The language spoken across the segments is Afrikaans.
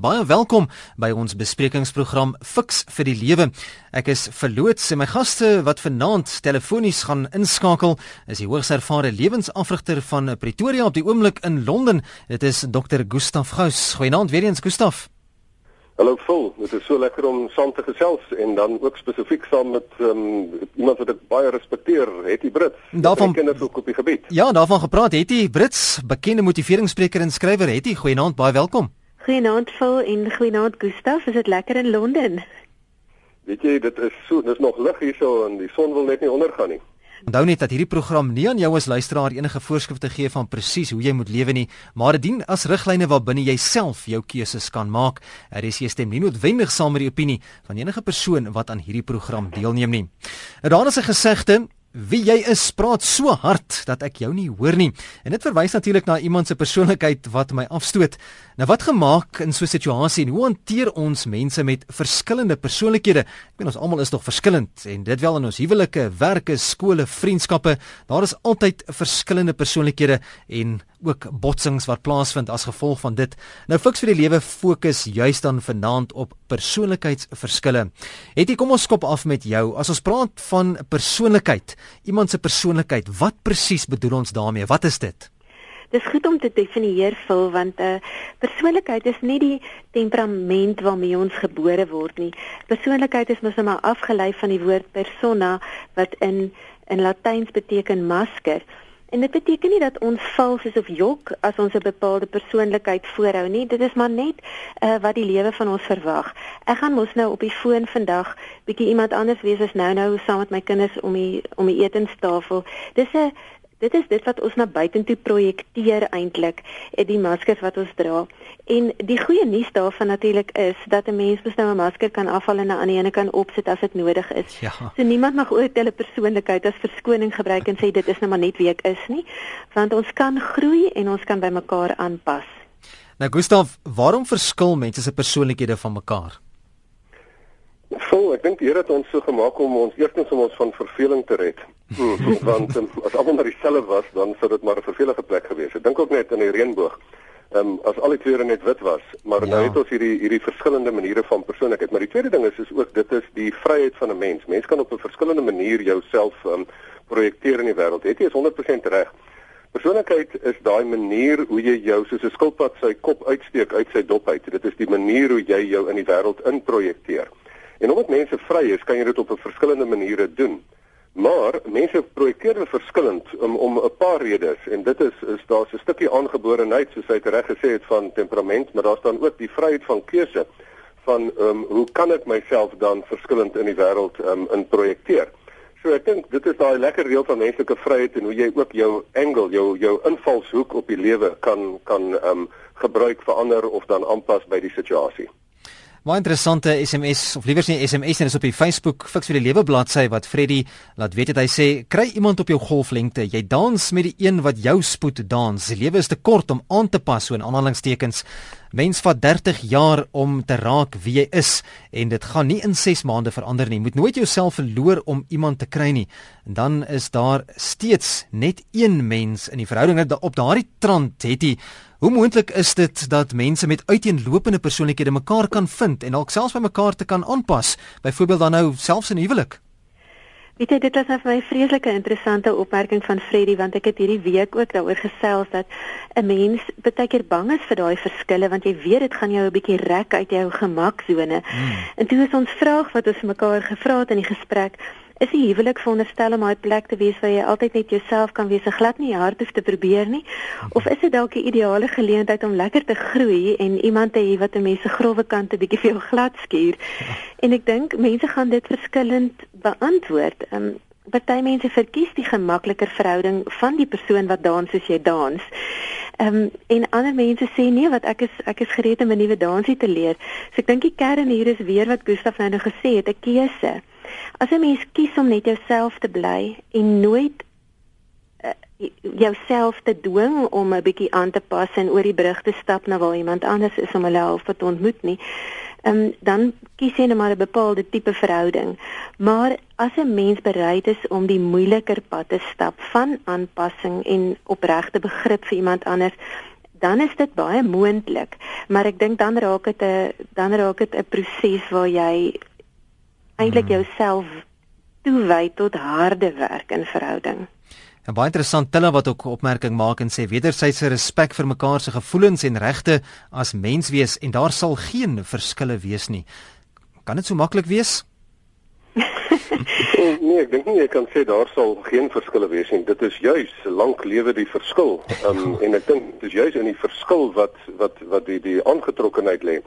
Baie welkom by ons besprekingsprogram Fix vir die Lewe. Ek is verloots en my gaste wat vanaand telefonies gaan inskakel is die hoogs ervare lewensafrigter van Pretoria op die oomblik in Londen. Dit is Dr. Gustaf Gous. Goeienaand weer eens Gustaf. Hallo Phil, dit is so lekker om saam te gesels en dan ook spesifiek saam met um, iemand wat ek baie respekteer, Hetty Brits. Daarvan kinders ook op die gebied. Ja, daarvan gepraat, Hetty Brits, bekende motiveringsspreker en skrywer. Hetty, goeienaand, baie welkom. Goeienaand Phil en goeienaand Gustaf. Is dit lekker in Londen? Weet jy, dit is so, dis nog lig hierso en die son wil net nie ondergaan nie. Onthou net dat hierdie program nie aan jou as luisteraar enige voorskrifte gee van presies hoe jy moet lewe nie, maar dit dien as riglyne waarbinne jy self jou keuses kan maak. RSC stem nie noodwendig saam met die opinie van enige persoon wat aan hierdie program deelneem nie. Nou daar is 'n gesegde Wie jy is, praat so hard dat ek jou nie hoor nie. En dit verwys natuurlik na iemand se persoonlikheid wat my afstoot. Nou wat gemaak in so 'n situasie en hoe hanteer ons mense met verskillende persoonlikhede? Ek weet ons almal is nog verskillend en dit wel in ons huwelike, werke, skole, vriendskappe. Daar is altyd verskillende persoonlikhede en ook botsings wat plaasvind as gevolg van dit. Nou fiks vir die lewe fokus juist dan vanaand op persoonlikheidsverskille. Het jy kom ons skop af met jou. As ons praat van persoonlikheid, iemand se persoonlikheid, wat presies bedoel ons daarmee? Wat is dit? Dis goed om te definieer vul want 'n uh, eh, persoonlikheid is nie die temperament waarmee ons gebore word nie. Persoonlikheid is mos nou maar afgelei van die woord persona wat in in Latyns beteken masker. En dit beteken nie dat ons vals is of jok as ons 'n bepaalde persoonlikheid voorhou nie. Dit is maar net uh, wat die lewe van ons verwag. Ek gaan mos nou op die foon vandag bietjie iemand anders wees as nou nou saam met my kinders om die om die etenstafel. Dis 'n dit is dit wat ons na buitentoe projekteer eintlik, eh, die maskers wat ons dra. En die goeie nuus daarvan natuurlik is dat 'n mens mos nou 'n masker kan afhaal en 'n ander ene kan opsit as dit nodig is. Ja. So niemand mag ooit hulle persoonlikheid as verskoning gebruik en sê dit is nou maar net wie ek is nie, want ons kan groei en ons kan by mekaar aanpas. Nou Gustav, waarom verskil mense se persoonlikhede van mekaar? Vol, ek dink die Here het ons so gemaak om ons eerstens om ons van verveling te red. Hmm, want um, as almal maar dieselfde was, dan sou dit maar 'n vervelige plek gewees het. Dink ook net aan die reënboog. Ehm um, as al die kleure net wit was, maar nou ja. nou het ons hierdie hierdie verskillende maniere van persoonlikheid. Maar die tweede ding is is ook dit is die vryheid van 'n mens. Mens kan op 'n verskillende manier jouself ehm um, projekteer in die wêreld. Het jy is 100% reg. Persoonlikheid is daai manier hoe jy jou soos 'n skilpad sy kop uitsteek uit sy dop uit. Dit is die manier hoe jy jou in die wêreld inprojekteer. En omdat mense vry is, kan jy dit op 'n verskillende maniere doen. Maar mense projekteer verskillend om om 'n paar redes en dit is is daar's 'n stukkie aangeborenheid soos hy reg gesê het van temperament, maar daar's dan ook die vryheid van keuse van ehm um, hoe kan ek myself dan verskillend in die wêreld ehm um, in projekteer. So ek dink dit is daai lekker deel van menslike vryheid en hoe jy ook jou angle, jou jou invalshoek op die lewe kan kan ehm um, gebruik verander of dan aanpas by die situasie. Baie interessante SMS of liewer sê SMS en is op die Facebook Fix vir die Lewe bladsy wat Freddy laat weet het. Hy sê kry iemand op jou golflengte. Jy dans met die een wat jou spoed dans. Die lewe is te kort om aan te pas so in aanhalingstekens mens vat 30 jaar om te raak wie jy is en dit gaan nie in 6 maande verander nie. Moet nooit jouself verloor om iemand te kry nie. En dan is daar steeds net een mens in die verhouding op daardie trant het jy. Hoe moontlik is dit dat mense met uiteenlopende persoonlikhede mekaar kan vind en dalk selfs by mekaar te kan aanpas, byvoorbeeld dan nou selfs in huwelik? Weet jy, dit was nou vir my 'n vreeslike interessante opmerking van Freddie want ek het hierdie week ook daaroor gesels dat 'n mens baie keer bang is vir daai verskille want jy weet dit gaan jou 'n bietjie rek uit jou gemaksone. Hmm. En toe is ons vraag wat ons mekaar gevra het in die gesprek, is die huwelik veronderstel om 'n plek te wees waar jy altyd net jouself kan wees en glad nie hard hoef te probeer nie of is dit dalk 'n ideale geleentheid om lekker te groei en iemand te hê wat 'n mens se grouwe kante bietjie vir jou glad skuur ja. en ek dink mense gaan dit verskillend beantwoord um, Party mense verkies die gemakliker verhouding van die persoon wat dans soos jy dans. Ehm um, en ander mense sê nee wat ek is ek is gereed om 'n nuwe dansie te leer. So ek dink die kern hier is weer wat Gustaf nou, nou gesê het, 'n keuse. As 'n mens kies om net jouself te bly en nooit uh, jouself te dwing om 'n bietjie aan te pas en oor die brug te stap na waar iemand anders is om hulle half te ontmoet nie, um, dan kies jy net maar 'n bepaalde tipe verhouding. Maar as 'n mens bereid is om die moeiliker pad te stap van aanpassing en opregte begrip vir iemand anders, dan is dit baie moontlik, maar ek dink dan raak dit 'n dan raak dit 'n proses waar jy eintlik hmm. jouself toewy tot harde werk in verhouding. En baie interessant Tilla wat ook opmerking maak en sê wederwysige respek vir mekaar se gevoelens en regte as mens wees en daar sal geen verskille wees nie. Kan dit so maklik wees? nee, ek dink nie jy kan sê daar sal geen verskille wees nie. Dit is juis lank lewe die verskil. Um, en ek dink dis juis in die verskil wat wat wat die die aangetrokkenheid lê.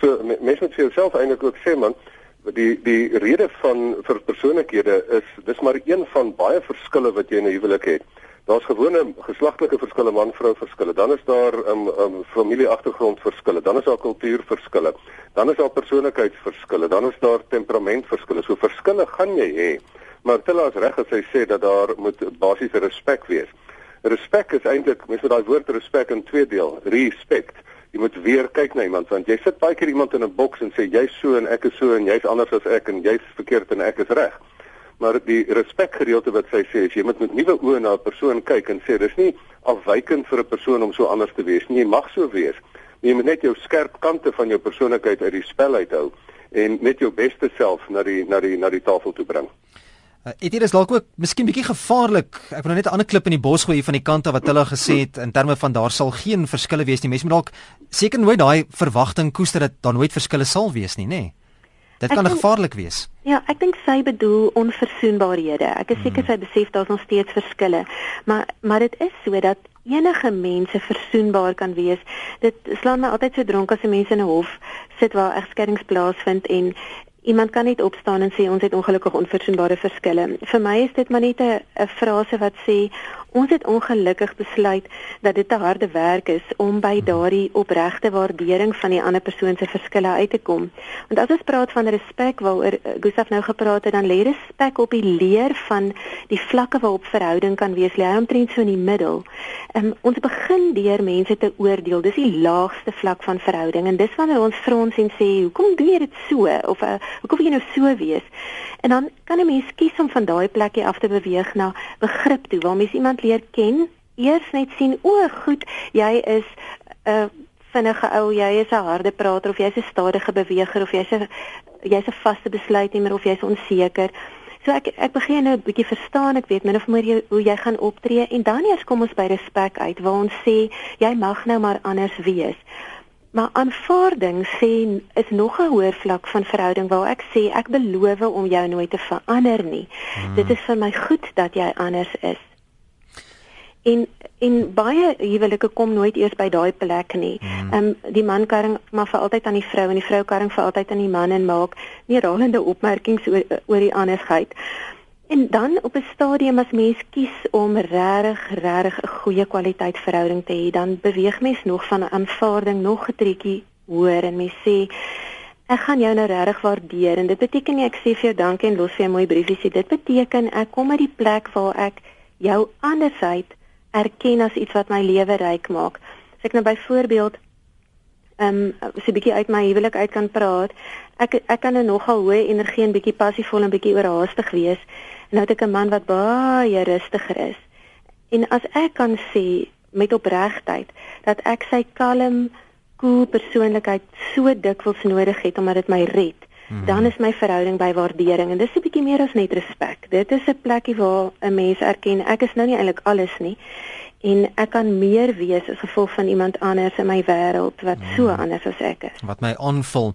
So mense moet vir jouself eintlik ook sê man, die die rede van vir persoonlikhede is dis maar een van baie verskille wat jy in 'n huwelik het. Daar's gewone geslagtelike verskille man-vrou verskille. Dan is daar 'n um, um, familie-agtergrond verskille. Dan is daar kultuurverskille. Dan is daar persoonlikheidsverskille. Dan is daar temperamentverskille. So verskille gaan jy hê. Maar Tilla is reg as hy sê dat daar moet basiese respek wees. Respek is eintlik, mens moet daai woord respek in twee deel. Respect. Jy moet weer kyk na iemand want jy sit baie keer iemand in 'n boks en sê jy's so en ek is so en jy's anders as ek en jy's verkeerd en ek is reg. Maar die respek gedeelte wat sy sê is jy moet met nuwe oë na 'n persoon kyk en sê dis nie afwykend vir 'n persoon om so anders te wees nie. Jy mag so wees. Jy moet net jou skerp kante van jou persoonlikheid uit die spel uithou en net jou beste self na die na die na die tafel toe bring Uh, dit is dalk ook miskien bietjie gevaarlik. Ek wil nou net 'n ander klip in die bos gooi van die kant af wat hulle gesê het in terme van daar sal geen verskille wees nie. Mense moet dalk seker nooit daai verwagting koester dat daar nooit verskille sal wees nie, nê? Nee. Dit kan gevaarlik wees. Ja, ek dink sy bedoel onverzoenbaarhede. Ek is seker hmm. sy besef daar's nog steeds verskille, maar maar dit is so dat enige mense verzoenbaar kan wees. Dit slaan my altyd so dronk as 'n mens in 'n hof sit waar egskeidings plaasvind en iemand kan net opstaan en sê ons het ongelukkig onverzoenbare verskille. Vir my is dit maar net 'n frase wat sê Ons het ongelukkig besluit dat dit te harde werk is om by daardie opregte waardering van die ander persoon se verskille uit te kom. Want as ons praat van respek waaroor uh, Gustaf nou gepraat het, dan lê respek op die leer van die vlakke waarop verhouding kan wees, lê omtrent so in die middel. Um, ons begin deur mense te oordeel. Dis die laagste vlak van verhouding en dis wanneer ons frons en sê, "Hoekom doen jy dit so?" of uh, "Hoekom wil jy nou so wees?" En dan kan 'n mens kies om van daai plekkie af te beweeg na begrip toe, waar mens iemand leer ken, eers net sien o, goed, jy is 'n uh, vinnige ou, jy is 'n harde prater of jy's 'n stadige beweger of jy's 'n jy's 'n vaste besluitnemer of jy's onseker. So ek ek begin nou 'n bietjie verstaan, ek weet min of meer jy, hoe jy gaan optree en dan eers kom ons by respek uit waar ons sê jy mag nou maar anders wees. Maar aanvaarding sê is nog 'n hoër vlak van verhouding waar ek sê ek beloof om jou nooit te verander nie. Hmm. Dit is vir my goed dat jy anders is. En en baie huwelike kom nooit eers by daai plek nie. Hmm. Ehm um, die man karring maar vir altyd aan die vrou en die vrou karring vir altyd aan die man en maak nie ralende opmerkings oor oor die andersheid. En dan op 'n stadium as mens kies om regtig regtig 'n goeie kwaliteit verhouding te hê, dan beweeg mens nog van 'n aanvaarding nog 'n trekkie hoër en mens sê ek gaan jou nou regtig waardeer en dit beteken nie ek sê vir jou dankie en los vir jou mooi briefie sê dit beteken ek kom uit die plek waar ek jou andersheid erken as iets wat my lewe ryk maak. As ek nou byvoorbeeld ehm um, so 'n bietjie uit my huwelik uit kan praat, ek ek kan 'n nogal hoë energie en bietjie passievol en bietjie oorhaastig wees nou het ek 'n man wat baie rustiger is. En as ek kan sê met opregtheid dat ek sy kalm, koel persoonlikheid so dikwels nodig het omdat dit my red, mm -hmm. dan is my verhouding by waardering en dis 'n bietjie meer as net respek. Dit is 'n plekkie waar 'n mens erken ek is nou nie eintlik alles nie en ek kan meer wees as gevolg van iemand anders in my wêreld wat so mhm. anders as ek is. Wat my aanvul.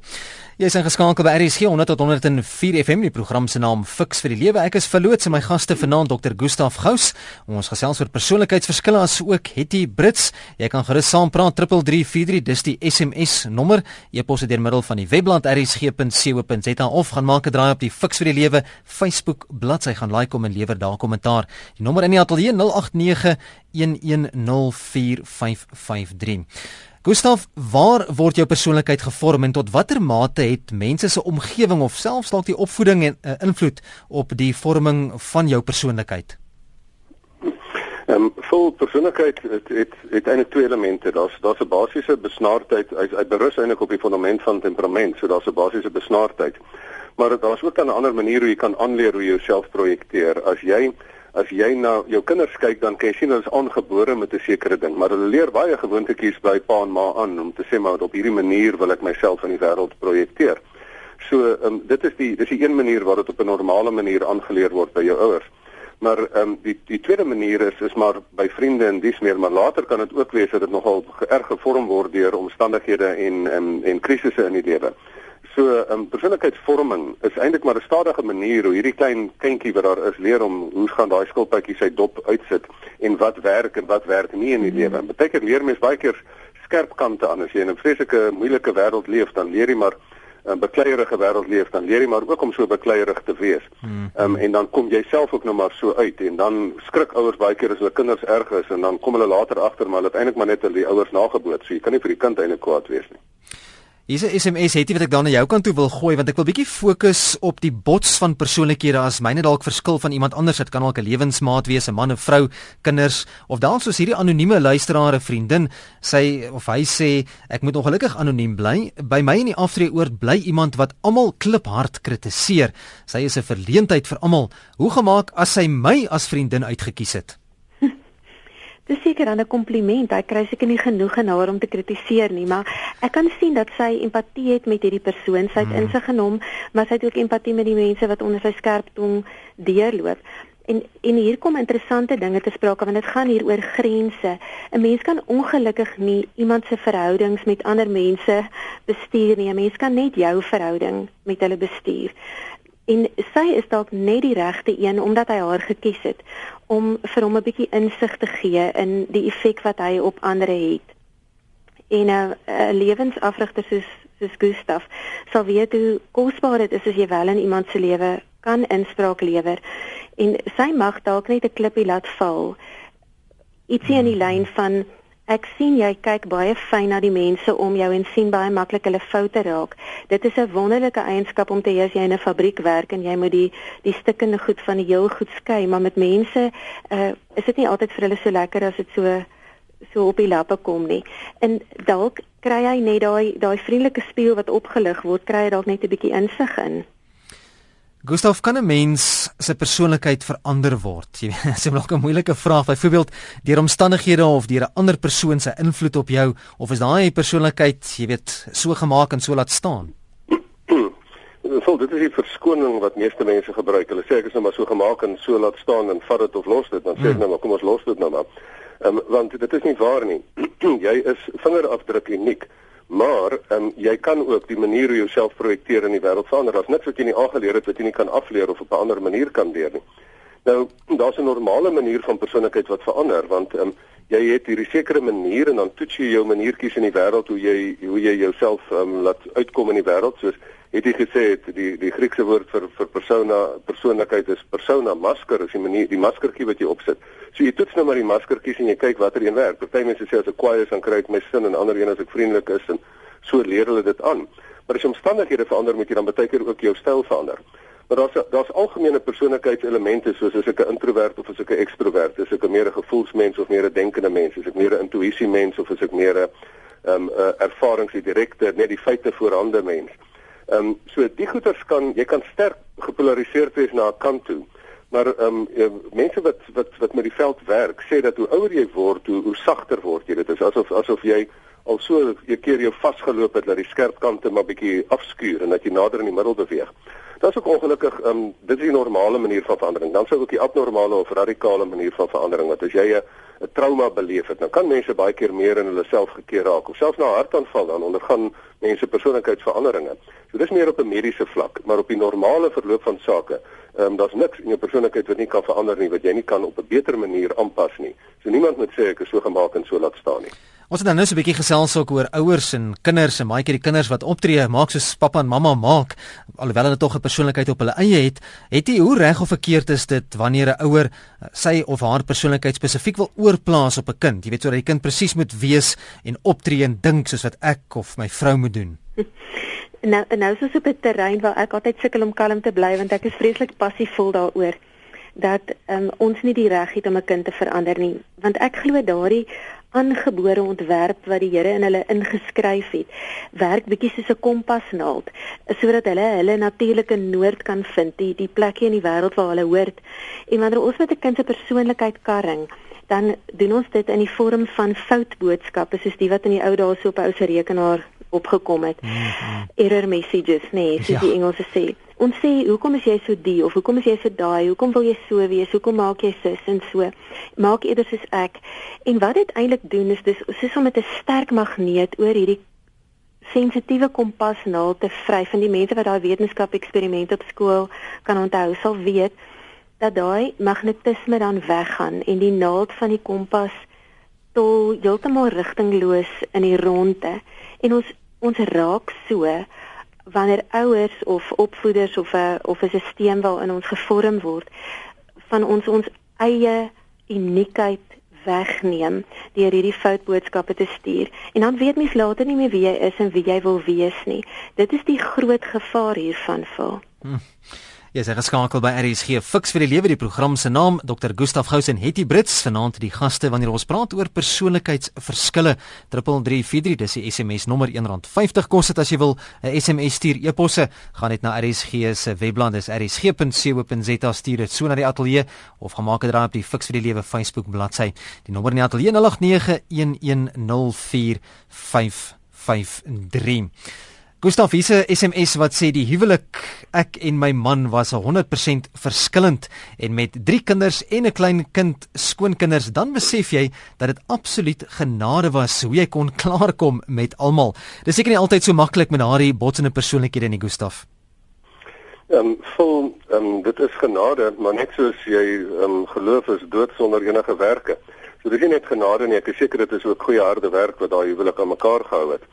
Jy is ingeskakel by RSG 100 tot 104 FM. Die program se naam Fix vir die Lewe. Ek is verloots en my gaste vanaand Dr. Gustaf Gous. Ons gesels oor persoonlikheidsverskille as ook Hetty Brits. Jy kan gerus saam praat 3343 dis die SMS nommer. E-pos deur middel van die webblad rsg.co.za of gaan maak 'n draai op die Fix vir die Lewe Facebook bladsy gaan like hom en lewer daar kommentaar. Die nommer in die ateljee 089 1104553. Gustav, waar word jou persoonlikheid gevorm en tot watter mate het mense se omgewing of selfs dalk die opvoeding en uh, invloed op die vorming van jou persoonlikheid? Ehm um, vol persoonlikheid het het, het eintlik twee elemente. Daar's daar's 'n basiese besnaardheid uit uit berus eintlik op die fondament van temperament. So daar's 'n basiese besnaardheid. Maar daar's ook 'n ander manier hoe jy kan aanleer hoe jy jouself projekteer. As jy as jy na jou kinders kyk dan kan jy sien hulle is aangebore met 'n sekere ding, maar hulle leer baie gewoontetjies by pa en ma aan om te sê maar op hierdie manier wil ek myself in die wêreld projekteer. So um, dit is die dis die een manier waar dit op 'n normale manier aangeleer word by jou ouers. Maar ehm um, die die tweede manier is is maar by vriende en dis meer maar later kan dit ook wees dat dit nogal erg gevorm word deur omstandighede en en en krisisse in die lewe. So 'n um, persoonlikheidsvorming is eintlik maar 'n stadige manier hoe hierdie klein kindjie wat daar is leer om hoe gaan daai skilpadjie sy dop uitsit en wat werk en wat werk nie in die mm. lewe. Beteken leer mens baie keer skerp kante aan as jy in 'n vreeslike moeilike wêreld leef, dan leer jy maar 'n bekleierige wêreld leef, dan leer jy maar ook om so bekleierig te wees. Mm. Um, en dan kom jy self ook nou maar so uit en dan skrik ouers baie keer as hulle kinders erg is en dan kom hulle later agter maar hulle het eintlik maar net hulle ouers nageboot. So jy kan nie vir die kind eintlik kwaad wees nie. Hier's 'n SMS het jy wat ek dan na jou kant toe wil gooi want ek wil bietjie fokus op die bots van persoonlikhede as myne dalk verskil van iemand anders. Dit kan dalk 'n lewensmaat wees, 'n man of vrou, kinders of dalk soos hierdie anonieme luisteraar, 'n vriendin, sy of hy sê ek moet ongelukkig anoniem bly. By my in die aftreeoord bly iemand wat almal kliphard kritiseer. Sy is 'n verleentheid vir almal. Hoe gemaak as sy my as vriendin uitgekies het? Dis seker dan 'n kompliment. Hy kry seker nie genoeg en haar om te kritiseer nie, maar ek kan sien dat sy empatie het met hierdie persoon. Sy het hmm. insig genom, maar sy het ook empatie met die mense wat onder sy skerp tong deurloop. En en hier kom interessante dinge te sprake want dit gaan hier oor grense. 'n Mens kan ongelukkig nie iemand se verhoudings met ander mense bestuur nie. 'n Mens kan net jou verhouding met hulle bestuur. En sy is dalk net die regte een omdat hy haar gekies het om vir hom 'n bietjie insig te gee in die effek wat hy op ander het. En 'n 'n lewensafrigter soos soos Gustaf sal weet hoe kosbaar dit is as jy wel in iemand se lewe kan inspraak lewer. En sy mag dalk net 'n klippie laat val. Ietsie in die lyn van Ek sien jy kyk baie fyn na die mense om jou en sien baie maklik hulle foute raak. Dit is 'n wonderlike eienskap om te hê as jy in 'n fabriek werk en jy moet die die stikkende goed van die heel goed skei, maar met mense uh, is dit nie altyd vir hulle so lekker as dit so so op die lappe kom nie. En dalk kry jy net daai daai vriendelike spieël wat opgelig word, kry jy dalk net 'n bietjie insig in. Gustav kan 'n mens se persoonlikheid verander word. Jy weet, dis 'n nog 'n moeilike vraag. Byvoorbeeld deur omstandighede of deur 'n ander persoon se invloed op jou of is daai persoonlikheid, jy weet, so gemaak en so laat staan? Vol dit is die verskoning wat meeste mense gebruik. Hulle sê ek is nou maar so gemaak en so laat staan en vat dit of los dit. Dan sê ek hmm. nou maar kom ons los dit nou maar. Ehm um, want dit is nie waar nie. jy is vingerafdruk uniek. Maar ehm um, jy kan ook die manier hoe jy jouself projekteer in die wêreld verander. Daar's niks wat jy nie aangeleer het wat jy nie kan afleer of op 'n ander manier kan leer nie. Nou, daar's 'n normale manier van persoonlikheid wat verander want ehm um, jy het hierdie sekere manier en dan toets jy jou maniertjies in die wêreld hoe jy hoe jy jouself ehm um, laat uitkom in die wêreld soos het jy gesê het die die Griekse woord vir vir persona persoonlikheid is persona masker is die manier die maskertjie wat jy opsit. So jy toets nou maar die maskertjies en jy kyk watter een werk. Party mense sê as ek kwaai is dan kry ek my sin en ander een as ek vriendelik is en so leer hulle dit aan. Maar as jy omstandighede verander moet jy dan baie keer ook jou styl verander. Maar daar's daar's algemene persoonlikheidselemente soos as ek 'n introwert of as ek 'n ekstrowert is, ek 'n meer 'n gevoelsmens of meer 'n denkende mens, as ek meer 'n intuïsie mens of as ek meer 'n ehm um, ervarings direkte net die feite voorhande mens. Ehm um, so die goeters kan jy kan sterk gepolariseerd wees na 'n kant toe. Maar ehm um, mense wat wat wat met die veld werk sê dat hoe ouer jy word, hoe, hoe sagter word jy. Dit is asof asof jy al so 'n keer jou vasgeloop het dat die skerp kante maar bietjie afskuur en dat jy nader in die middel beweeg. Dit is ook ongelukkig ehm um, dit is die normale manier van verandering. Dan sou ook die abnormale of radikale manier van verandering wat as jy 'n 'n trauma beleef het, dan kan mense baie keer meer in hulle self gekeer raak of selfs na hartaanval dan ondergaan mense persoonlikheidsveranderinge. So dis meer op 'n mediese vlak, maar op die normale verloop van sake, ehm um, daar's niks in jou persoonlikheid wat nie kan verander nie, wat jy nie kan op 'n beter manier aanpas nie. So niemand moet sê ek is so gemaak en so laat staan nie. Ons het dan nou so 'n bietjie gesels ook oor ouers en kinders en baie keer die kinders wat optree, maak soos pappa en mamma maak, alhoewel hulle tog 'n persoonlikheid op hulle eie het. Het jy hoe reg of verkeerd is dit wanneer 'n ouer eh, sy of haar persoonlikheid spesifiek wil oorplaas op 'n kind? Jy weet sodat die kind presies moet wees en optree en dink soos wat ek of my vrou moet doen. Nou nou is dit op 'n terrein waar ek altyd sukkel om kalm te bly want ek is vreeslik passievol daaroor dat um, ons nie die reg het om 'n kind te verander nie want ek glo daardie aangebore ontwerp wat die Here in hulle ingeskryf het. Werk bietjie soos 'n kompasnaald sodat hulle hulle natuurlike noord kan vind, die die plekke in die wêreld waar hulle hoort. En wanneer ons met 'n kind se persoonlikheid karring, dan doen ons dit in die vorm van foutboodskappe soos die wat in die ou dae so op ou se rekenaar opgekom het. Mm -hmm. Error messages, nee, soos ja. die Engelse sê. Ons sê, "Hoekom is jy so die of hoekom is jy so daai? Hoekom wil jy so wees? Hoekom maak jy sis en so?" Maak eerder soos ek. En wat dit eintlik doen is dis soos om met 'n sterk magneet oor hierdie sensitiewe kompas naald te vryf van die mense wat daai wetenskap eksperimente op skool kan onthou, sal weet dat daai magnetisme dan weggaan en die naald van die kompas tol heeltemal rigtingloos in die ronde en ons ons raak so wanneer ouers of opvoeders of 'n of 'n stelsel waarin ons gevorm word van ons ons eie uniekheid wegneem deur hierdie foutboodskappe te stuur. En dan weet mens later nie meer wie jy is en wie jy wil wees nie. Dit is die groot gevaar hiervan val. Hm. Jy is geskakel by RSG Fix vir die lewe die program se naam. Dr Gustaf Gous en Hetty Brits vanaand die gaste wanneer ons praat oor persoonlikheidsverskille. 3343 dis die SMS nommer R1.50 kos dit as jy wil 'n SMS stuur e-posse. Gaan net na RSG se webblad dis rsg.co.za stuur dit so na die ateljee of gemaak dit daar op die Fix vir die lewe Facebook bladsy. Die nommer in die ateljee 0891104553 Gustav hier's 'n SMS wat sê die huwelik ek en my man was 100% verskillend en met 3 kinders en 'n klein kind skoonkinders dan besef jy dat dit absoluut genade was hoe jy kon klaarkom met almal. Dis seker nie altyd so maklik met daardie botsende persoonlikhede nie Gustav. Ehm um, vol ehm um, dit is genade, maar net soos jy ehm um, geloof is dood sonder enige werke. So dis nie net genade nie, ek is seker dit is ook goeie harde werk wat daai huwelik aan mekaar gehou het.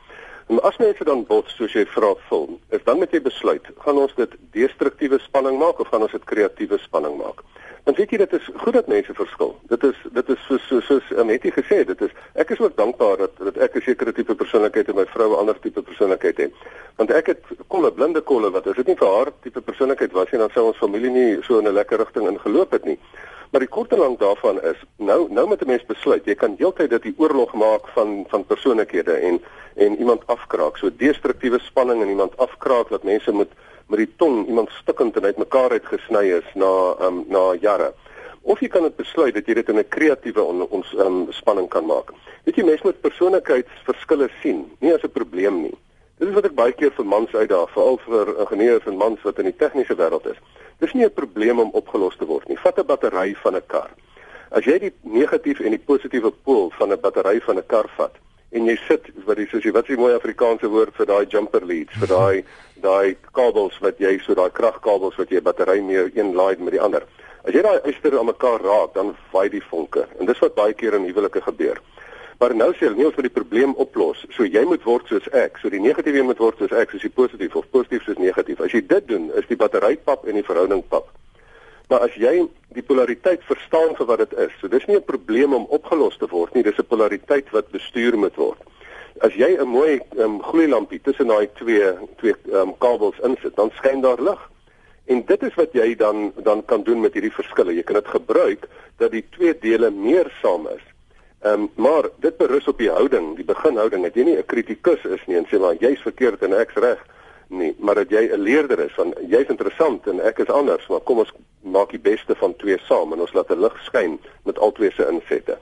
En as mense dan bots soos jy vra film, is dan met jy besluit, gaan ons dit destruktiewe spanning maak of gaan ons dit kreatiewe spanning maak? Dan weet jy dit is goed dat mense verskil. Dit is dit is soos soos soos um, het jy gesê, dit is ek is ook dankbaar dat dat ek 'n sekere tipe persoonlikheid en my vrou 'n ander tipe persoonlikheid het. Want ek het kolle blinde kolle wat as dit nie vir haar tipe persoonlikheid was nie, dan sou ons familie nie so in 'n lekker rigting ingeloop het nie. Maar die kort en lank daarvan is nou nou met 'n mens besluit, jy kan heeltyd dit die oorlog maak van van persoonlikhede en en iemand afkraak. So destruktiewe spanning en iemand afkraak wat mense moet met die tong iemand stikkend en uitmekaar uitgesny is na um, na jare. Of jy kan dit besluit dat jy dit in 'n kreatiewe on, ons um, spanning kan maak. Weet jy mense moet persoonlikheidsverskille sien, nie as 'n probleem nie. Dit is wat ek baie keer vir mans uitdaag, veral vir ingenieurs en mans wat in die tegniese wêreld is. Dis nie 'n probleem om opgelos te word nie. Vat 'n battery van 'n kar. As jy die negatief en die positiewe pool van 'n battery van 'n kar vat en jy sit wat is soos jy wat is die mooi Afrikaanse woord vir daai jumper leads, vir daai daai kabels wat jy so daai kragkabels wat jy 'n battery mee een laai met die ander. As jy daai yster aan mekaar raak, dan vaai die vonke. En dis wat baie keer in huwelike gebeur. Maar nou sê hulle nie ons moet die probleem oplos. So jy moet word soos ek. So die negatiewe moet word soos ek, soos die positief of positief soos negatief. As jy dit doen, is die battery pap en die verhouding pap. Maar as jy die polariteit verstaan vir wat dit is, so dis nie 'n probleem om opgelos te word nie, dis 'n polariteit wat bestuur moet word. As jy 'n mooi um, gloeilampie tussen daai twee twee um, kabels insit, dan skyn daar lig. En dit is wat jy dan dan kan doen met hierdie verskille. Jy kan dit gebruik dat die twee dele meer saam is. Ehm um, maar dit berus op die houding, die beginhouding. Dat jy nie 'n kritikus is nie en sê maar jy's verkeerd en ek's reg nie, maar dat jy 'n leerder is van jy's interessant en ek is anders, maar kom ons maak die beste van twee saam en ons laat 'n lig skyn met al twee se insette.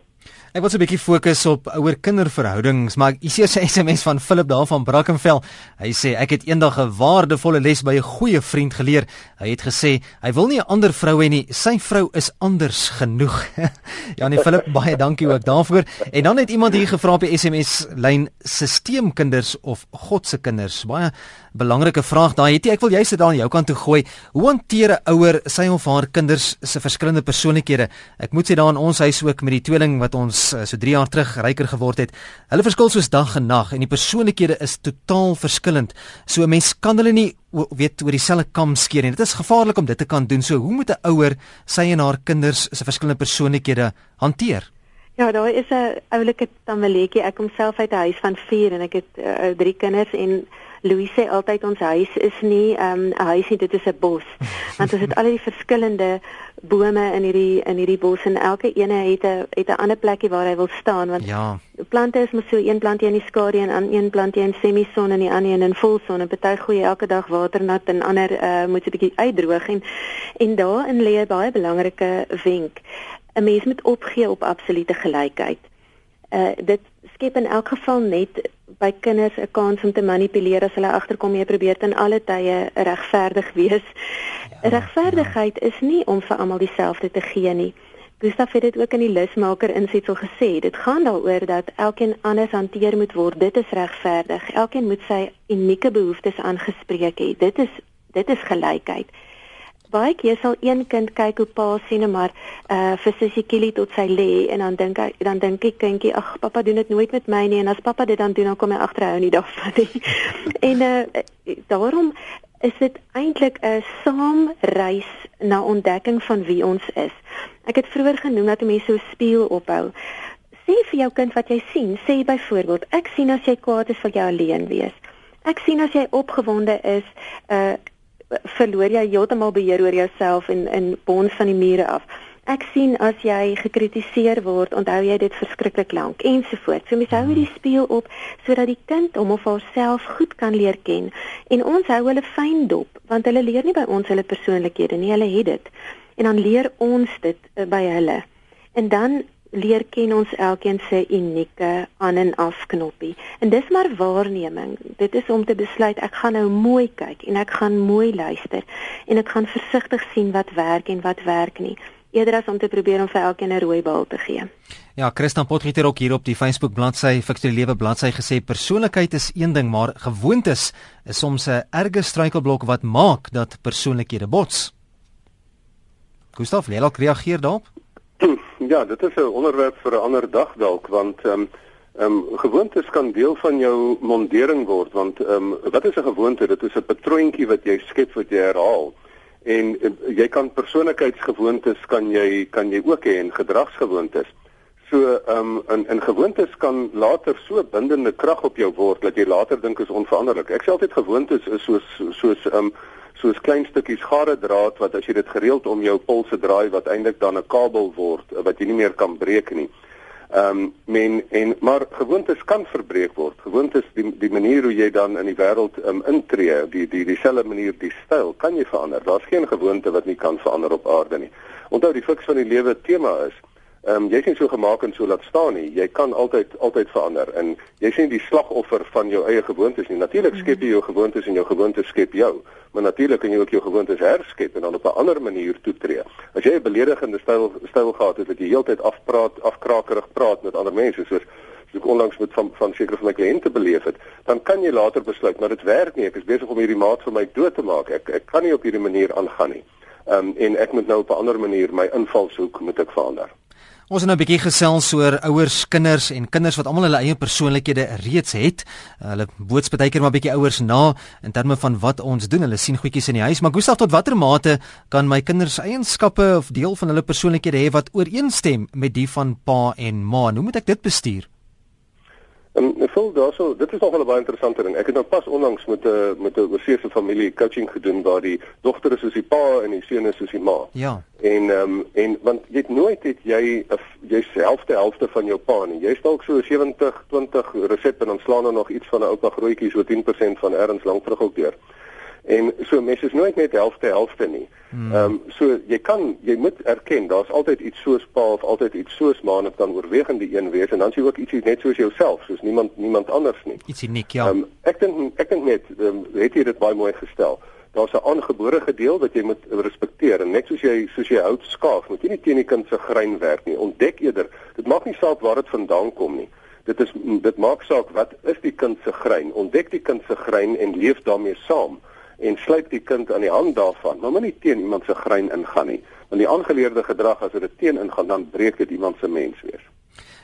Ek wil so 'n bietjie fokus op ouer kinderverhoudings, maar ek sien 'n SMS van Philip daar van Brackenfell. Hy sê ek het eendag 'n waardevolle les by 'n goeie vriend geleer. Hy het gesê hy wil nie 'n ander vrou hê nie, sy vrou is anders genoeg. ja nee Philip, baie dankie ook daarvoor. En dan het iemand hier gevra op die SMS lyn sisteemkinders of God se kinders. Baie belangrike vraag daai. Het jy ek wil jy sit daar aan jou kant toe gooi. Hoe hanteer 'n ouer sy of haar kinders se verskillende persoonlikhede? Ek moet sê daar in ons huis ook met die tweeling wat ons uh, so 3 jaar terug ryker geword het. Hulle verskil soos dag en nag en die persoonlikhede is totaal verskillend. So 'n mens kan hulle nie weet oor dieselfde kam skeer nie. Dit is gevaarlik om dit te kan doen. So hoe moet 'n ouer sy en haar kinders se verskillende persoonlikhede hanteer? Ja, daar is 'n oulike tamaletjie. Ek kom self uit 'n huis van 4 en ek het uh, drie kinders en Louis sê altyd ons huis is nie ehm, 'n um, huis nie, dit is 'n bos. Want ons het al die verskillende bome in hierdie in hierdie bos en elke ene het 'n het 'n ander plekkie waar hy wil staan want ja. plante is mos so een plantie in die skadu en aan een plantie in semison en die ander een in volson en party gooi elke dag water nat en ander uh, moet 'n bietjie uitdroog en en daarin lê 'n baie belangrike wenk. 'n Mens moet opgee op absolute gelykheid. Uh dit skep in elk geval net by kinders 'n kans om te manipuleer as hulle agterkom jy probeer ten alle tye regverdig wees. Ja, Regverdigheid ja. is nie om vir almal dieselfde te gee nie. Gustav het dit ook in die lusmaker insetsel gesê. Dit gaan daaroor dat elkeen anders hanteer moet word. Dit is regverdig. Elkeen moet sy unieke behoeftes aangespreek hê. Dit is dit is gelykheid baie keer sal een kind kyk hoe pa sien maar uh vir sussie Kili tot sy lê en dan dink hy dan dink die kindjie ag pappa doen dit nooit met my nie en as pappa dit dan doen dan kom hy agterhou nie daarvan nie. en uh daarom is dit eintlik 'n saamreis na ontdekking van wie ons is. Ek het vroeër genoem dat mense so spieël ophou. Sê vir jou kind wat jy sien. Sê byvoorbeeld, ek sien as jy kwaad is, wil jy alleen wees. Ek sien as jy opgewonde is, uh verloor jy heeltemal beheer oor jouself en in bons van die mure af. Ek sien as jy gekritiseer word, onthou jy dit verskriklik lank ensovoorts. So mens hou hierdie speel op sodat die kind hom of haarself goed kan leer ken en ons hou hulle fyn dop want hulle leer nie by ons hulle persoonlikhede nie, hulle het dit. En dan leer ons dit uh, by hulle. En dan leer ken ons elkeen se unieke aan en af knoppie. En dis maar waarneming. Dit is om te besluit ek gaan nou mooi kyk en ek gaan mooi luister en ek gaan versigtig sien wat werk en wat werk nie eerder as om te probeer om vir elkeen 'n rooi bal te gee. Ja, Christian Potgieter het ook hier op die Facebook bladsy Fiksie Lewe bladsy gesê persoonlikheid is een ding, maar gewoontes is soms 'n erge struikelblok wat maak dat persoonlikhede bots. Gustav, jy wil reageer daarop? Ja, dit is 'n onderwerp vir 'n ander dag dalk want ehm um, ehm um, gewoontes kan deel van jou mondering word want ehm um, wat is 'n gewoonte? Dit is 'n patroontjie wat jy skep wat jy herhaal. En uh, jy kan persoonlikheidsgewoontes kan jy kan jy ook hê en gedragsgewoontes. So ehm um, in in gewoontes kan later so bindende krag op jou word dat jy later dink is onveranderlik. Ek sê altyd gewoontes is soos soos ehm um, soos klein stukkies gare draad wat as jy dit gereeld om jou polse draai wat eintlik dan 'n kabel word wat jy nie meer kan breek nie. Ehm um, men en maar gewoontes kan verbreek word. Gewoontes die die manier hoe jy dan in die wêreld um, intree, die die dieselfde manier, die styl kan jy verander. Daar's geen gewoonte wat nie kan verander op aarde nie. Onthou die fiks van die lewe tema is Ehm um, jy sien so gemaak en so laat staan nie. Jy kan altyd altyd verander en jy sien die slagoffer van jou eie gewoontes nie. Natuurlik skep jy jou gewoontes en jou gewoontes skep jou, maar natuurlik kan jy ook jou gewoontes herskep en dan op 'n ander manier toetree. As jy 'n beledigende styl styl gehad het wat jy heeltyd afpraat, afkrakerig praat met ander mense soos ek onlangs met van van sekere van my kliënte beleef het, dan kan jy later besluit, maar dit werk nie. Ek is besig om hierdie maat vir my dood te maak. Ek ek kan nie op hierdie manier aangaan nie. Ehm um, en ek moet nou op 'n ander manier my invalshoek moet ek verander. Ons het nou 'n bietjie gesels oor ouers, kinders en kinders wat almal hulle eie persoonlikhede reeds het. Hulle boots baie keer maar bietjie ouers na in terme van wat ons doen. Hulle sien goedjies in die huis, maar Gustav, tot watter mate kan my kinders eienskappe of deel van hulle persoonlikhede hê wat ooreenstem met die van pa en ma? Hoe moet ek dit bestuur? En ek voel daarso, dit is nogal 'n baie interessante ding. Ek het nou pas onlangs met 'n met 'n oorseese familie coaching gedoen waar die dogter is soos die pa en die seun is soos die ma. Ja. En ehm um, en want jy het nooit het jy jy selfde helfte van jou pa nie. Jy's dalk so 70 20 resep en dan slaan er nog iets van 'n oupa grootjie so 10% van erns lank terug ook deur. En so mense is nooit net helfte helfte nie. Hmm. Ehm um, so jy kan jy moet erken daar's altyd iets soos pa of altyd iets soos ma en dit kan oorwegende een wees en dan sien jy ook ietsie net soos jouself, soos niemand niemand anders nie. Ietsie uniek, ja. Ehm um, ek dink ek dink net um, het jy dit baie mooi gestel. Daar's 'n aangebore gedeel wat jy moet respekteer en net soos jy soos jy hout skaaf, moet jy nie teen die kind se grein werk nie. Ontdek eerder, dit maak nie saak waar dit vandaan kom nie. Dit is dit maak saak wat is die kind se grein? Ontdek die kind se grein en leef daarmee saam en sluit die kind aan die hand daarvan. Maar moenie teen iemand se grein ingaan nie. Want die aangeleerde gedrag as dit teen ingaan, dan breek dit iemand se mens wees.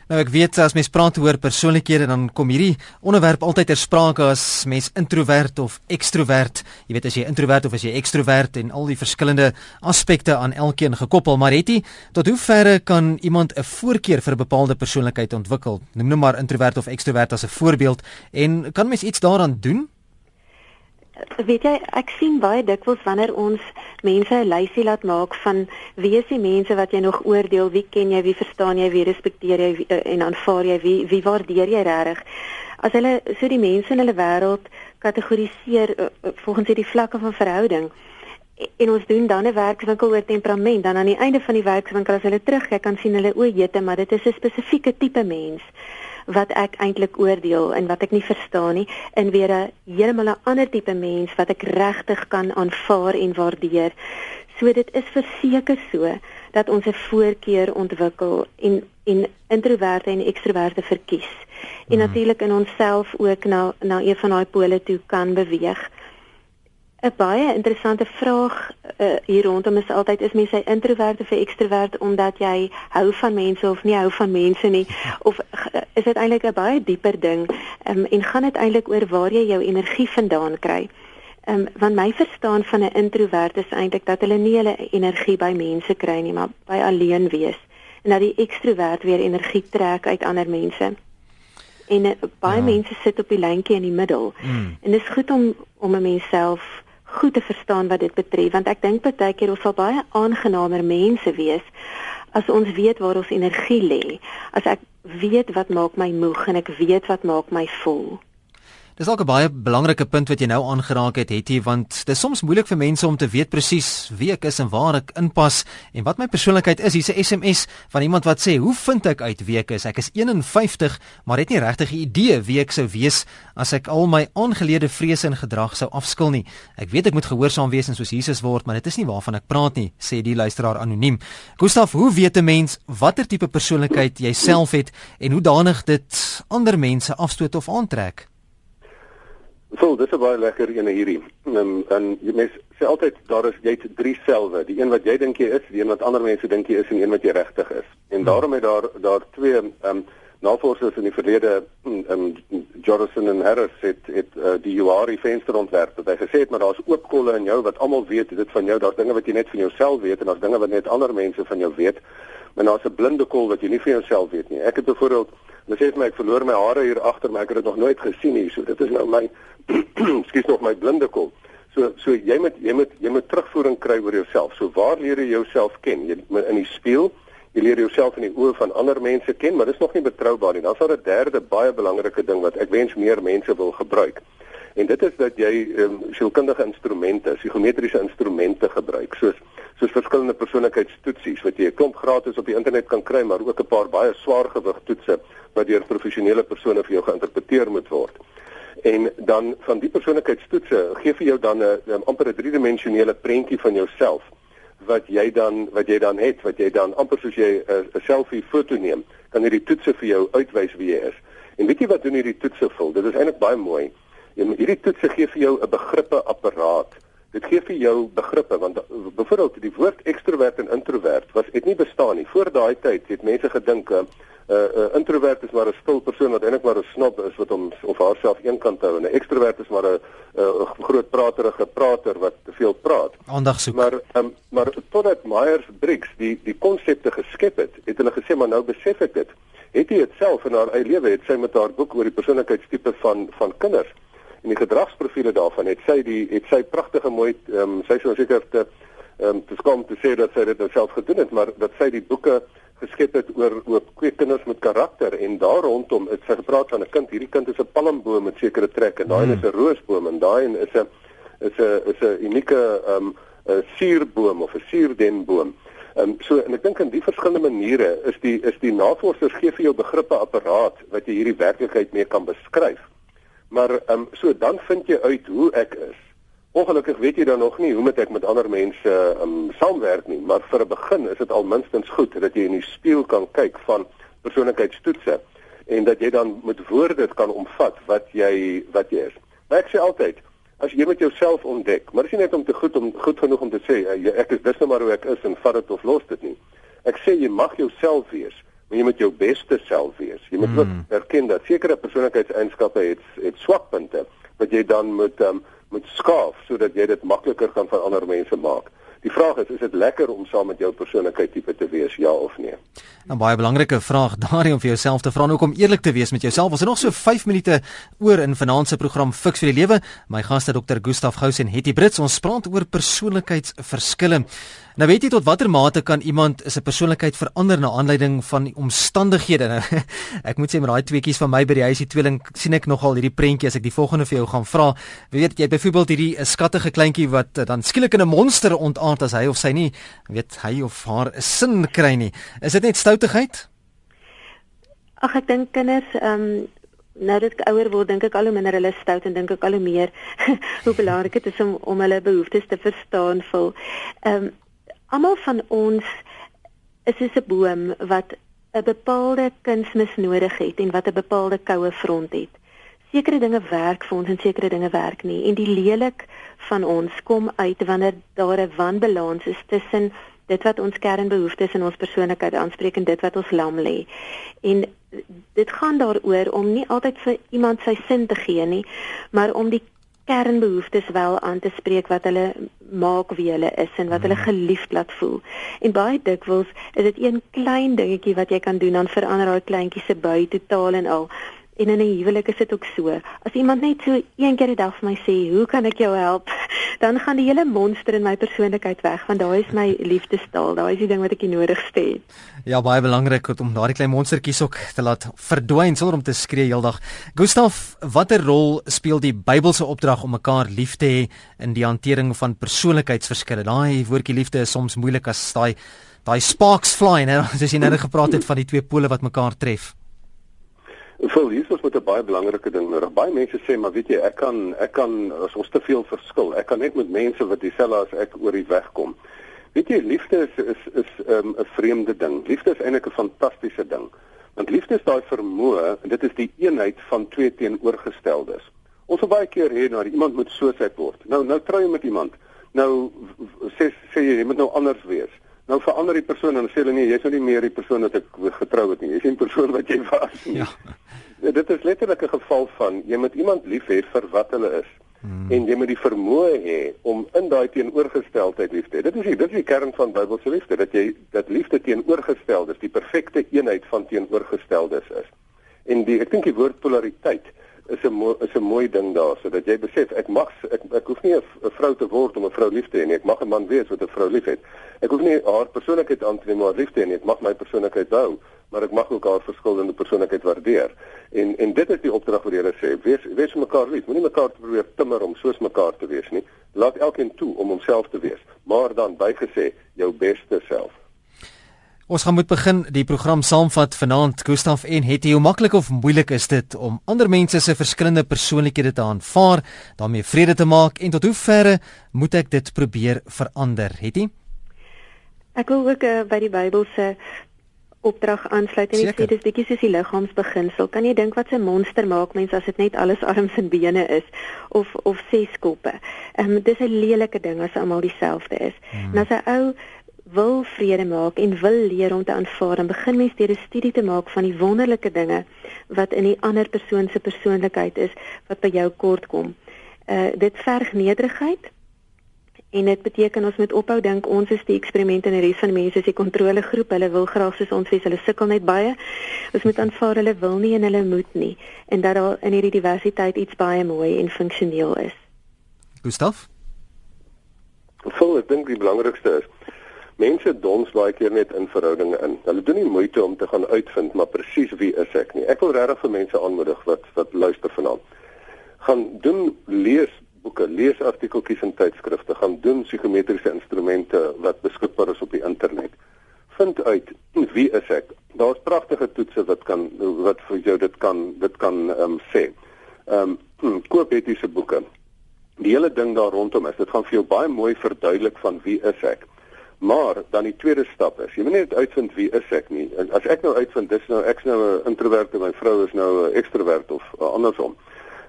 Nou ek weet as mens praat oor persoonlikhede dan kom hierdie onderwerp altyd ter sprake as mens introwert of ekstrowert. Jy weet as jy introwert of as jy ekstrowert en al die verskillende aspekte aan elkeen gekoppel. Maar het jy tot hoe verre kan iemand 'n voorkeur vir 'n bepaalde persoonlikheid ontwikkel? Noem nou maar introwert of ekstrowert as 'n voorbeeld en kan mens iets daaraan doen? Weet jy, ek sien baie dikwels wanneer ons mense 'n lysie laat maak van wie is die mense wat jy nog oordeel, wie ken jy, wie verstaan jy, wie respekteer jy wie, eh, en aanvaar jy, wie wie waardeer jy regtig? As hulle so die mense in hulle wêreld kategoriseer uh, volgens hierdie vlakke van verhouding en ons doen dan 'n werkswinkel oor temperament dan aan die einde van die werkswinkel as hulle terug kyk kan sien hulle o, jete, maar dit is 'n spesifieke tipe mens wat ek eintlik oordeel en wat ek nie verstaan nie in weer 'n heeltemal 'n ander tipe mens wat ek regtig kan aanvaar en waardeer. So dit is verseker so dat ons 'n voorkeur ontwikkel en en introverte en ekstroverte verkies. En hmm. natuurlik in onsself ook na na een van daai pole toe kan beweeg. 'n baie interessante vraag uh, hier rondom is altyd is mens 'n introvert of ekstrovert omdat jy hou van mense of nie hou van mense nie of uh, is dit eintlik 'n baie dieper ding um, en gaan dit eintlik oor waar jy jou energie vandaan kry? Ehm um, want my verstaan van 'n introvert is eintlik dat hulle nie hulle energie by mense kry nie, maar by alleen wees en dat die ekstrovert weer energie trek uit ander mense en uh, baie ja. mense sit op die lyntjie in die middel. Mm. En dit is goed om om 'n mens self goed te verstaan wat dit betref want ek dink baie keer ons sal baie aangenamer mense wees as ons weet waar ons energie lê. As ek weet wat maak my moeg en ek weet wat maak my vol Dis ook 'n baie belangrike punt wat jy nou aangeraak het, Hetty, want dit is soms moeilik vir mense om te weet presies wie ek is en waar ek inpas en wat my persoonlikheid is. Hier's 'n SMS van iemand wat sê: "Hoe vind ek uit wie ek is? Ek is 51, maar het nie regtig 'n idee wie ek sou wees as ek al my aangeleerde vrese en gedrag sou afskil nie. Ek weet ek moet gehoorsaam wees en soos Jesus word, maar dit is nie waarvan ek praat nie," sê die luisteraar anoniem. Gustaf, hoe weet 'n mens watter tipe persoonlikheid jy self het en hoe danig dit ander mense afstoot of aantrek? So, dis 'n baie lekker een hierdie. Um, en jy mens sê altyd daar is jy drie selwe, die een wat jy dink jy is, die een wat ander mense dink jy is en een wat jy regtig is. En hmm. daarom het daar daar twee ehm um, navorsers in die verlede ehm um, Jonathan en Harris het het uh, die Juari venster ontwerp. Hulle het gesê maar daar's oop kolle in jou wat almal weet dit van jou. Daar's dinge wat jy net van jouself weet en daar's dinge wat net ander mense van jou weet. Maar daar's 'n blinde kol wat jy nie van jouself weet nie. Ek het byvoorbeeld Hulle sê vir my ek verloor my hare hier agter, maar ek het dit nog nooit gesien nie. So dit is nou my skuis nog my blinde kol. So so jy moet jy moet jy moet terugvoering kry oor jouself. So waar leer jy jouself ken? Jy in die spieël, jy leer jouself in die oë van ander mense ken, maar dit is nog nie betroubaar nie. Dan's daar 'n derde baie belangrike ding wat ek wens meer mense wil gebruik. En dit is dat jy ehm um, sielkundige instrumente, psigometriese instrumente gebruik, soos soos verskillende persoonlikheidstoetsies wat jy klomp gratis op die internet kan kry, maar ook 'n paar baie swaar gewig toetse wat deur professionele persone vir jou geïnterpreteer moet word. En dan van die persoonlikheidstoetse gee vir jou dan 'n amper 'n driedimensionele prentjie van jouself wat jy dan wat jy dan het, wat jy dan amper soos jy 'n selfie foto neem, kan hierdie toetse vir jou uitwys wie jy is. En weet jy wat doen hierdie toetse vul? Dit is eintlik baie mooi. Hierdie toetse gee vir jou 'n begrippe apparaat Dit gee vir jou begrippe want byvoorbeeld die woord ekstrovert en introvert was het nie bestaan nie. Voor daai tyd het mense gedink 'n uh, uh, introvert is maar 'n stil persoon wat eintlik maar 'n snob is wat hom of haarself eenkant hou en 'n ekstrovert is maar 'n uh, groot praterige prater wat te veel praat. Aandag soek. Maar um, maar totdat Myers-Briggs die die konsepte geskep het, het hulle gesê maar nou besef ek dit. Het hy dit self in haar eie lewe het sy met haar boek oor die persoonlikheidstipe van van kinders en die gedragsprofiele daarvan het sy die het sy pragtige mooi ehm um, sy sou seker te ehm um, te skom te sê dat sy dit nou self gedoen het maar dat sy die boeke geskep het oor oor kweekinders met karakter en daar rondom het sy gepraat van 'n kind hierdie kind is 'n palmboom met sekere trekke en daai hmm. is 'n roosboom en daai is 'n is 'n is 'n unieke ehm um, 'n suurboom of 'n suurdenboom Ehm um, so en ek dink in die verskillende maniere is die is die navorsers gee vir jou begrippe apparaat wat jy hierdie werklikheid mee kan beskryf. Maar ehm um, so dan vind jy uit hoe ek is. Ongelukkig weet jy dan nog nie hoe moet ek met ander mense ehm um, saamwerk nie, maar vir 'n begin is dit al minstens goed dat jy in die spieël kan kyk van persoonlikheidstoetse en dat jy dan met woorde kan omvat wat jy wat jy is. Maar ek sê altyd As jy met jouself ontdek, maar is nie net om te goed om goed genoeg om te sê ek is dis nou maar hoe ek is en vat dit of los dit nie. Ek sê jy mag jouself wees maar jy moet jou beste self wees. Jy moet mm. erken dat sekere persoonlikheidseienskappe het het swakpunte wat jy dan moet um, moet skaaf sodat jy dit makliker kan vir ander mense maak. Die vraag is, is dit lekker om saam met jou persoonlikheid tipe te wees, ja of nee? 'n Baie belangrike vraag daarin om vir jouself te vra en ook om eerlik te wees met jouself. Ons het nog so 5 minute oor in vanaand se program Fix vir die Lewe. My gaste Dr. Gustaf Gous en Hetty Brits. Ons praat oor persoonlikheidsverskille. Nou weet jy tot watter mate kan iemand se persoonlikheid verander na aanleiding van omstandighede? Nou, ek moet sê met daai tweeetjies van my by die huis, die tweeling, sien ek nogal hierdie prentjie as ek die volgende vir jou gaan vra. Weet jy byvoorbeeld hierdie skattige kleintjie wat dan skielik in 'n monster ontaard as hy of sy nie weet hy of haar 'n sin kry nie. Is dit net stoutigheid? Ag ek dink kinders ehm um, nou dat ek ouer word, dink ek al hoe minder hulle stout en dink ek al hoe meer hoe belangrik dit is om om hulle behoeftes te verstaan vol. Ehm um, almal van ons is soos 'n boom wat 'n bepaalde kunsmis nodig het en wat 'n bepaalde koue front het. Sekere dinge werk vir ons en sekere dinge werk nie en die lelik van ons kom uit wanneer daar 'n wanbalans is tussen dit wat ons kernbehoeftes in ons persoonlikheid aanspreek en dit wat ons lam lê. En dit gaan daaroor om nie altyd vir iemand sy sin te gee nie, maar om die kernbehoeftes wel aan te spreek wat hulle maak wie hulle is en wat hulle hmm. geliefd laat voel. En baie dikwels is dit een klein dingetjie wat jy kan doen dan verander daai kleintjie se bui totaal en al. En in 'n huwelik is dit ook so. As iemand net so een keer 'n dag vir my sê, "Hoe kan ek jou help?" dan gaan die hele monster in my persoonlikheid weg, want daai is my liefdestaal. Daai is die ding wat ek nodigste het. Ja, baie belangrik om daardie klein monstertjies ook te laat verdwyn sonder om te skree heeldag. Gustaf, watter rol speel die Bybelse opdrag om mekaar lief te hê in die hantering van persoonlikheidsverskille? Daai woordjie liefde is soms moeilik as daai daai sparks fly, né? Soos jy nou gepraat het van die twee pole wat mekaar tref. Vir Jesus moet 'n baie belangrike ding nodig. Baie mense sê maar weet jy, ek kan ek kan as ons te veel verskil. Ek kan net met mense wat dieselfde as ek oor die weg kom. Weet jy, liefde is is is ehm, 'n um, vreemde ding. Liefde is eintlik 'n fantastiese ding. Want liefde is daai vermoë en dit is die eenheid van twee teenoorgesteldes. Ons wil baie keer hê nou iemand moet soos hy word. Nou nou trou jy met iemand. Nou sê sê jy jy moet nou anders wees. Nou verander die persoon en sê hulle nee, jy's nou nie meer die persoon wat ek getrou het nie. Jy's nie die persoon wat jy was nie. Ja. Dit is letterlik 'n geval van jy moet iemand lief hê vir wat hulle is. Hmm. En jy moet die vermoë hê om in daai teenoorgesteldheid lief te hê. Dit is die, dit is die kern van Bybelse liefde, dat jy dat liefde teenoorgesteldes, die perfekte eenheid van teenoorgesteldes is. En die ek dink die woord polariteit is 'n is 'n mooi ding daar sodat jy besef ek mag ek ek hoef nie 'n vrou te word om 'n vrou lief te hê nie. Ek mag 'n man wees wat 'n vrou liefhet. Ek hoef nie haar persoonlikheid aan te neem maar lief te hê nie. Ek mag my persoonlikheid hou maar ek mag ook haar verskillende persoonlikheid waardeer. En en dit is die opdrag wat die Here sê. Wees wees mekaar lief. Moenie mekaar probeer timmer om soos mekaar te wees nie. Laat elkeen toe om homself te wees. Maar dan bygesê jou beste self Ons gaan moet begin die program saamvat vanaand Gustaf en het hoe maklik of moeilik is dit om ander mense se verskillende persoonlikhede te aanvaar, daarmee vrede te maak en tot hoe verre moet ek dit probeer verander, het jy? Ek wil ook uh, by die Bybelse opdrag aansluit en sê dis bietjie soos die liggaamsbeginsel. Kan jy dink wat 'n monster maak mens as dit net alles arms en bene is of of ses koppe? Ehm um, dis 'n lelike ding as almal dieselfde is. Hmm. En as 'n ou wil vrede maak en wil leer om te aanvaar en begin mens deur 'n studie te maak van die wonderlike dinge wat in die ander persoon se persoonlikheid is wat by jou kort kom. Uh dit verg nederigheid en dit beteken ons moet ophou dink ons is die eksperiment en die res van die mense is die kontrolegroep. Hulle wil graag soos ons wees, hulle sukkel net baie. Ons moet aanvaar hulle wil nie en hulle moet nie en dat daar in hierdie diversiteit iets baie mooi en funksioneel is. Gustaf? Vol, ek dink die belangrikste is Mense dons baie keer net in verhoudinge in. Hulle doen nie moeite om te gaan uitvind maar presies wie is ek nie. Ek wil regtig vir mense aanmoedig wat wat luister vanaand. Gaan doen lees boeke, lees artikeltjies in tydskrifte, gaan doen psigometriese instrumente wat beskikbaar is op die internet. Vind uit wie is ek. Daar's pragtige toetse wat kan wat vir jou dit kan dit kan ehm um, sê. Ehm um, koop etiese boeke. Die hele ding daar rondom is, dit gaan vir jou baie mooi verduidelik van wie is ek. Maar dan die tweede stap is, jy moet net uitvind wie is ek nie. As ek nou uitvind dis nou ek's nou 'n introvert en my vrou is nou 'n ekstrovert of uh, andersom,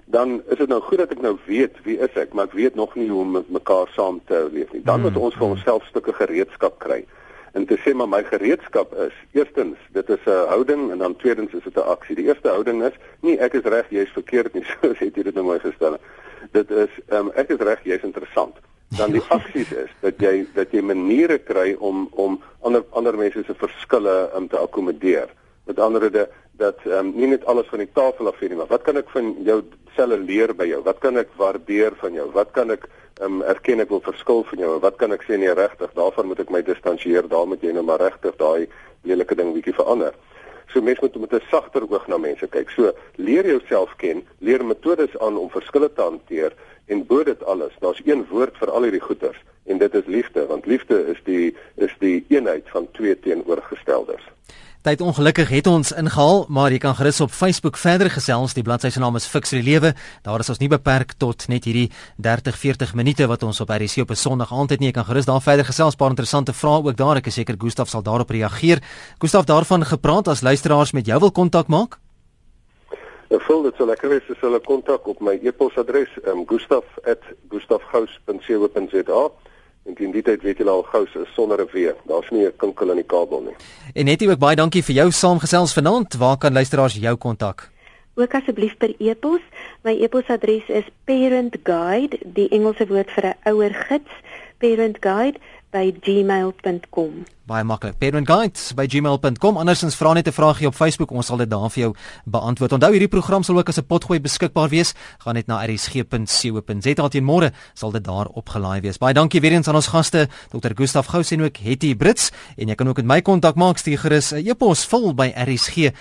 dan is dit nou goed dat ek nou weet wie is ek, maar ek weet nog nie hoe om met mekaar saam te leef nie. Dan moet hmm. ons vir onsself stukke gereedskap kry. En te sê maar my gereedskap is, eerstens, dit is 'n houding en dan tweedens is dit 'n aksie. Die eerste houding is, nie ek is reg, jy is verkeerd nie, so sê jy dit nou mooi gestel. Dit is, um, ek is reg, jy is interessant dan die aksies is dat jy dat jy maniere kry om om ander ander mense se verskille om te akkommodeer. Met ander woorde dat ehm um, nie net alles van die tafel af hier nie, maar wat kan ek van jou selle leer by jou? Wat kan ek waardeer van jou? Wat kan ek ehm um, erken ek wil verskil van jou? Wat kan ek sê nee regtig? Daarvan moet ek my distansieer. Daar moet jy nou maar regtig daai lelike ding bietjie verander. So mense moet met 'n sagter oog na mense kyk. So leer jouself ken, leer metodes aan om verskille te hanteer en bo dit alles, daar's een woord vir al hierdie goeters en dit is liefde, want liefde is die is die eenheid van twee teenoorgesteldes. Tyd ongelukkig het ons ingehaal, maar jy kan gerus op Facebook verder gesels. Die bladsy se naam is Fix vir die Lewe. Daar is ons nie beperk tot net hierdie 30, 40 minute wat ons op RC op 'n Sondag aand het nie. Jy kan gerus daar verder gesels. Paar interessante vrae ook daar. Ek is seker Gustaf sal daarop reageer. Gustaf daarvan gepraat as luisteraars met jou wil kontak maak. Ek voel dit sou lekker wees as hulle kontak op my e-posadres, um, gustaf@gustafgous.co.za. En teen die tyd weet julle al gous is sonder 'n V. Daar's nie 'n kinkel in die kabel nie. En net ook baie dankie vir jou saamgesels vanaand. Waar kan luisteraars jou kontak? Ook asseblief per e-pos. My e-posadres is parentguide, die Engelse woord vir 'n ouer gids, parentguide by gmail.com. Baie maklik. parentguides@gmail.com. Andersins vra net 'n vraagie op Facebook, ons sal dit daar vir jou beantwoord. Onthou hierdie program sal ook as 'n potgooi beskikbaar wees. Gaan net na rsg.co.za teen môre sal dit daar opgelaai wees. Baie dankie weer eens aan ons gaste, Dr. Gustaf Gous en ook Hetty Brits en jy kan ook met my kontak maak stuur gerus 'n e-pos vul by rsg.co.za.